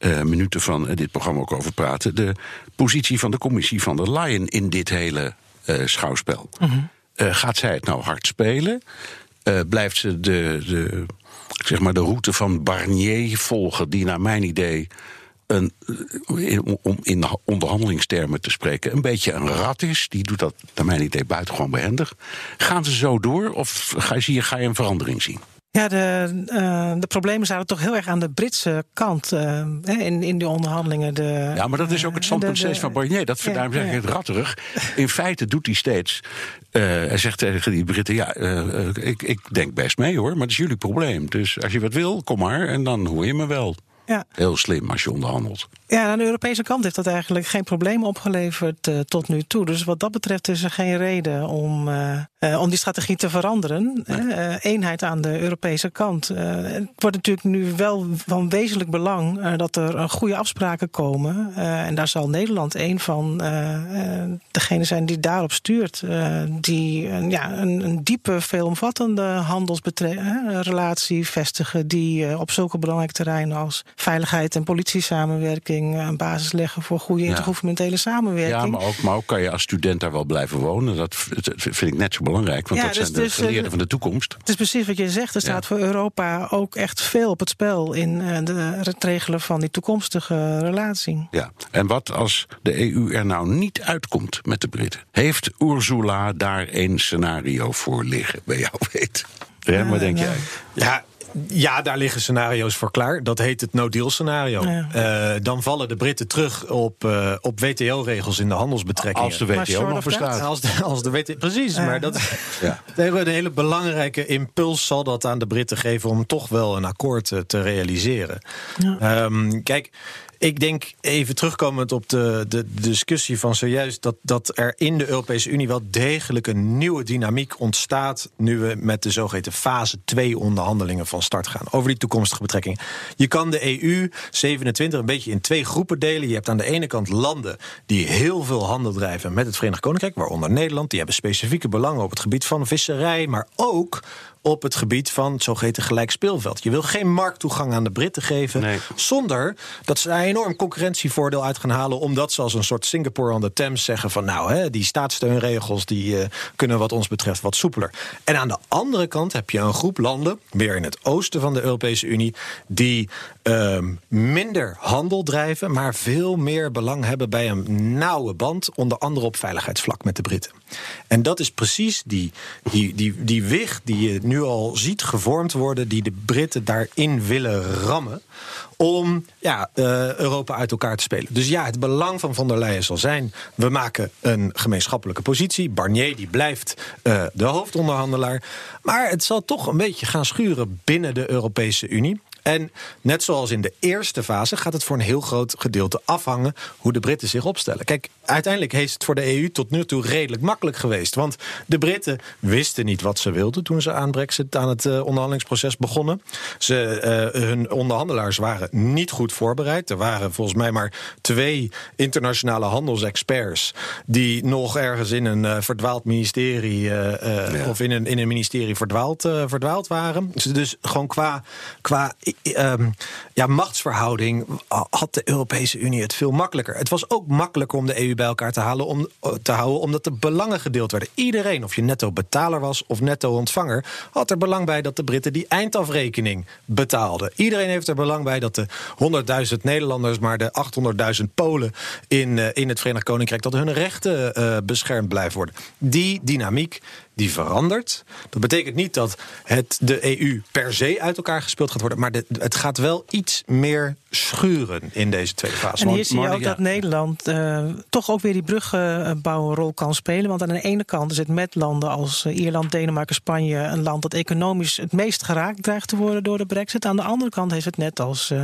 uh, minuten van dit programma ook over praten. De positie van de commissie van der Leyen in dit hele uh, schouwspel. Mm -hmm. uh, gaat zij het nou hard spelen? Blijft ze de, de, zeg maar de route van Barnier volgen, die naar mijn idee. Een, om in onderhandelingstermen te spreken, een beetje een rat is. Die doet dat, naar mijn idee, buitengewoon behendig. Gaan ze zo door of ga je, ga je een verandering zien? Ja, de, uh, de problemen zaten toch heel erg aan de Britse kant uh, in, in die onderhandelingen. De, ja, maar dat is ook het standpunt steeds van Barnier. Dat ja, daarom zeg ik ja. het ratterig. In feite doet hij steeds. Uh, hij zegt tegen die Britten: Ja, ik, ik denk best mee hoor, maar dat is jullie probleem. Dus als je wat wil, kom maar en dan hoor je me wel. Ja. Heel slim als je onderhandelt. Ja, aan de Europese kant heeft dat eigenlijk geen probleem opgeleverd uh, tot nu toe. Dus wat dat betreft is er geen reden om, uh, uh, om die strategie te veranderen. Nee. eenheid aan de Europese kant. het wordt natuurlijk nu wel van wezenlijk belang dat er goede afspraken komen. en daar zal Nederland een van degenen zijn die daarop stuurt. die ja, een, een diepe, veelomvattende handelsrelatie vestigen. Die op zulke belangrijke terreinen als veiligheid en politiesamenwerking een basis leggen voor goede intergouvernementele samenwerking. Ja, maar ook, maar ook kan je als student daar wel blijven wonen. Dat vind ik net zo belangrijk, want ja, dat dus, zijn de dus, geleerden van de toekomst. Het is precies wat je zegt. Er staat ja. voor Europa ook echt veel op het spel in de, het regelen van die toekomstige relatie. Ja, en wat als de EU er nou niet uitkomt met de Britten? Heeft Ursula daar een scenario voor liggen, bij jou weet? Ja, wat denk jij? Ja, ja, daar liggen scenario's voor klaar. Dat heet het no-deal scenario. Ja. Uh, dan vallen de Britten terug op, uh, op WTO-regels in de handelsbetrekkingen. Als de WTO nog bestaat. Als de, als de WTO, precies, maar dat, ja. een hele belangrijke impuls zal dat aan de Britten geven... om toch wel een akkoord te, te realiseren. Um, kijk, ik denk, even terugkomend op de, de discussie van zojuist, dat, dat er in de Europese Unie wel degelijk een nieuwe dynamiek ontstaat. nu we met de zogeheten fase 2 onderhandelingen van start gaan. Over die toekomstige betrekkingen. Je kan de EU 27 een beetje in twee groepen delen. Je hebt aan de ene kant landen die heel veel handel drijven met het Verenigd Koninkrijk, waaronder Nederland. Die hebben specifieke belangen op het gebied van visserij, maar ook op het gebied van het zogeheten gelijk speelveld. Je wil geen markttoegang aan de Britten geven... Nee. zonder dat ze daar een enorm concurrentievoordeel uit gaan halen... omdat ze als een soort Singapore on the Thames zeggen van... nou, hè, die staatssteunregels die, uh, kunnen wat ons betreft wat soepeler. En aan de andere kant heb je een groep landen... weer in het oosten van de Europese Unie... die uh, minder handel drijven... maar veel meer belang hebben bij een nauwe band... onder andere op veiligheidsvlak met de Britten. En dat is precies die, die, die, die wig die je nu al ziet gevormd worden die de Britten daarin willen rammen om ja, uh, Europa uit elkaar te spelen. Dus ja, het belang van von der Leyen zal zijn... we maken een gemeenschappelijke positie. Barnier die blijft uh, de hoofdonderhandelaar. Maar het zal toch een beetje gaan schuren binnen de Europese Unie. En net zoals in de eerste fase gaat het voor een heel groot gedeelte afhangen hoe de Britten zich opstellen. Kijk, uiteindelijk heeft het voor de EU tot nu toe redelijk makkelijk geweest. Want de Britten wisten niet wat ze wilden toen ze aan Brexit aan het uh, onderhandelingsproces begonnen. Ze, uh, hun onderhandelaars waren niet goed voorbereid. Er waren volgens mij maar twee internationale handelsexperts die nog ergens in een uh, verdwaald ministerie ja. of in een, in een ministerie verdwaald, verdwaald waren. Dus gewoon qua, qua um, ja, machtsverhouding had de Europese Unie het veel makkelijker. Het was ook makkelijker om de EU bij elkaar te, halen om, te houden, omdat de belangen gedeeld werden. Iedereen, of je netto betaler was of netto ontvanger, had er belang bij dat de Britten die eindafrekening betaalden. Iedereen heeft er belang bij dat de 100.000 Nederlanders, maar de 800.000 Polen in, uh, in het Verenigd Koninkrijk, dat hun rechten beschermd blijven worden. Die dynamiek die verandert. Dat betekent niet dat het de EU per se uit elkaar gespeeld gaat worden, maar de, het gaat wel iets meer schuren in deze tweede fase. En hier zie je ook dat Nederland uh, toch ook weer die bruggenbouwrol kan spelen. Want aan de ene kant is het met landen als eh, Ierland, Denemarken, Spanje een land dat economisch het meest geraakt dreigt te worden door de brexit. Aan de andere kant heeft het net als uh,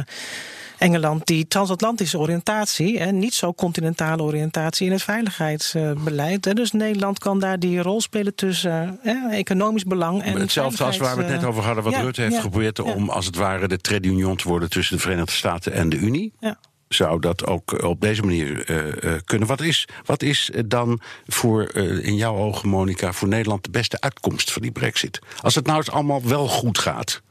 Engeland die transatlantische oriëntatie en niet zo continentale oriëntatie in het veiligheidsbeleid. Dus Nederland kan daar die rol spelen tussen eh, economisch belang en. Hetzelfde als waar we het net over hadden, wat ja, Rutte heeft ja, geprobeerd om als het ware de trade union te worden tussen de Verenigde Staten en de Unie. Ja zou dat ook op deze manier uh, uh, kunnen. Wat is, wat is dan voor, uh, in jouw ogen, Monica, voor Nederland de beste uitkomst van die brexit? Als het nou eens allemaal wel goed gaat.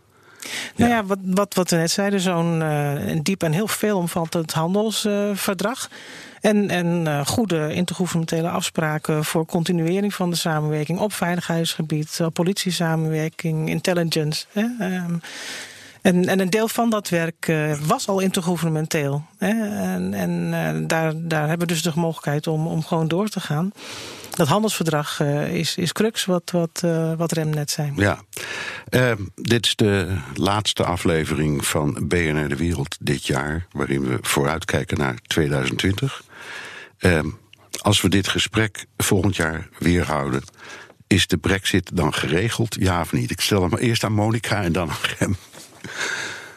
Nou ja, wat, wat, wat we net zeiden, zo'n uh, diep en heel veelomvattend handelsverdrag. Uh, en, en uh, goede intergouvernementele afspraken voor continuering van de samenwerking op veiligheidsgebied, op politiesamenwerking, intelligence. Hè, um, en, en, een deel van dat werk uh, was al intergouvernementeel. Hè? En, en uh, daar, daar hebben we dus de mogelijkheid om, om gewoon door te gaan. Dat handelsverdrag uh, is, is crux, wat, wat, wat Rem net zei. Ja, dit is de laatste aflevering van BNR De Wereld dit jaar, waarin we vooruitkijken naar 2020. als we dit gesprek volgend jaar weer houden, is de brexit dan geregeld, ja of niet? Ik stel hem eerst aan Monica en dan aan Rem.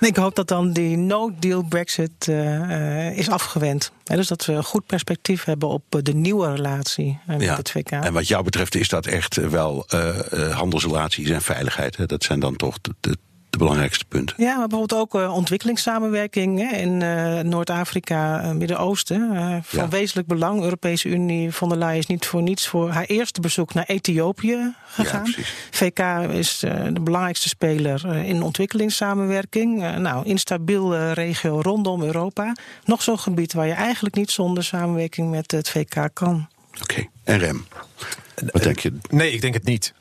Ik hoop dat dan die no-deal Brexit uh, is afgewend. He, dus dat we een goed perspectief hebben op de nieuwe relatie met ja. het VK. En wat jou betreft is dat echt wel uh, handelsrelaties en veiligheid. Hè? Dat zijn dan toch de, de de belangrijkste punten. Ja, maar bijvoorbeeld ook uh, ontwikkelingssamenwerking hè, in uh, Noord-Afrika, uh, Midden-Oosten. van ja. wezenlijk belang. Europese Unie von der Leyen is niet voor niets voor haar eerste bezoek naar Ethiopië gegaan. Ja, VK is de belangrijkste speler in ontwikkelingssamenwerking. nou, instabiel regio rondom Europa. Nog zo'n gebied waar je eigenlijk niet zonder samenwerking met het VK kan. Oké, okay. en Rem? Wat denk je? Nee, ik denk het niet.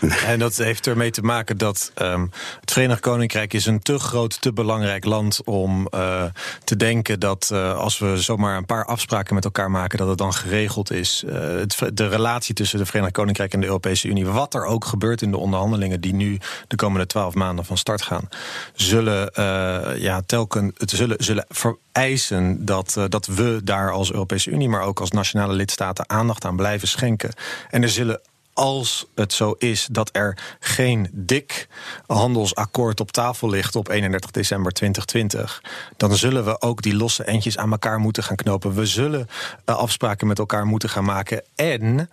En dat heeft ermee te maken dat um, het Verenigd Koninkrijk is een te groot, te belangrijk land om uh, te denken dat uh, als we zomaar een paar afspraken met elkaar maken, dat het dan geregeld is. Het, de relatie tussen de Verenigd Koninkrijk en de Europese Unie, wat er ook gebeurt in de onderhandelingen die nu de komende twaalf maanden van start gaan, zullen ja, telkens het zullen, zullen vereisen dat, dat we daar als Europese Unie, maar ook als nationale lidstaten aandacht aan blijven schenken. En er zullen als het zo is dat er geen dik handelsakkoord op tafel ligt op 31 december 2020, dan zullen we ook die losse eindjes aan elkaar moeten gaan knopen. We zullen uh, afspraken met elkaar moeten gaan maken. En uh,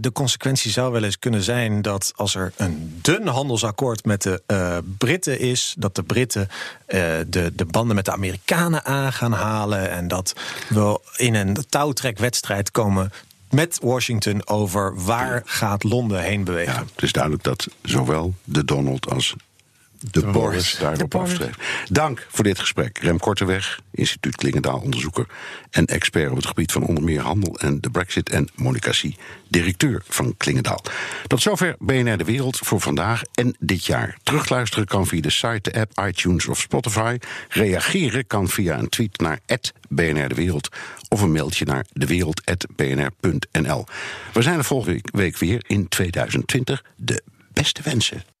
de consequentie zou wel eens kunnen zijn dat als er een dun handelsakkoord met de uh, Britten is, dat de Britten de, de banden met de Amerikanen aan gaan halen en dat we in een touwtrekwedstrijd komen met Washington over waar gaat Londen heen bewegen. Ja, het is duidelijk dat zowel de Donald als de, de Boris daarop afstreven. Dank voor dit gesprek. Rem Korteweg, instituut Klingendaal onderzoeker en expert op het gebied van onder meer handel en de Brexit. En Monica C., directeur van Klingendaal. Tot zover BNR De Wereld voor vandaag en dit jaar. Terugluisteren kan via de site, de app, iTunes of Spotify. Reageren kan via een tweet naar BNR De Wereld of een mailtje naar dewereld.bnr.nl. We zijn er volgende week weer in 2020. De beste wensen.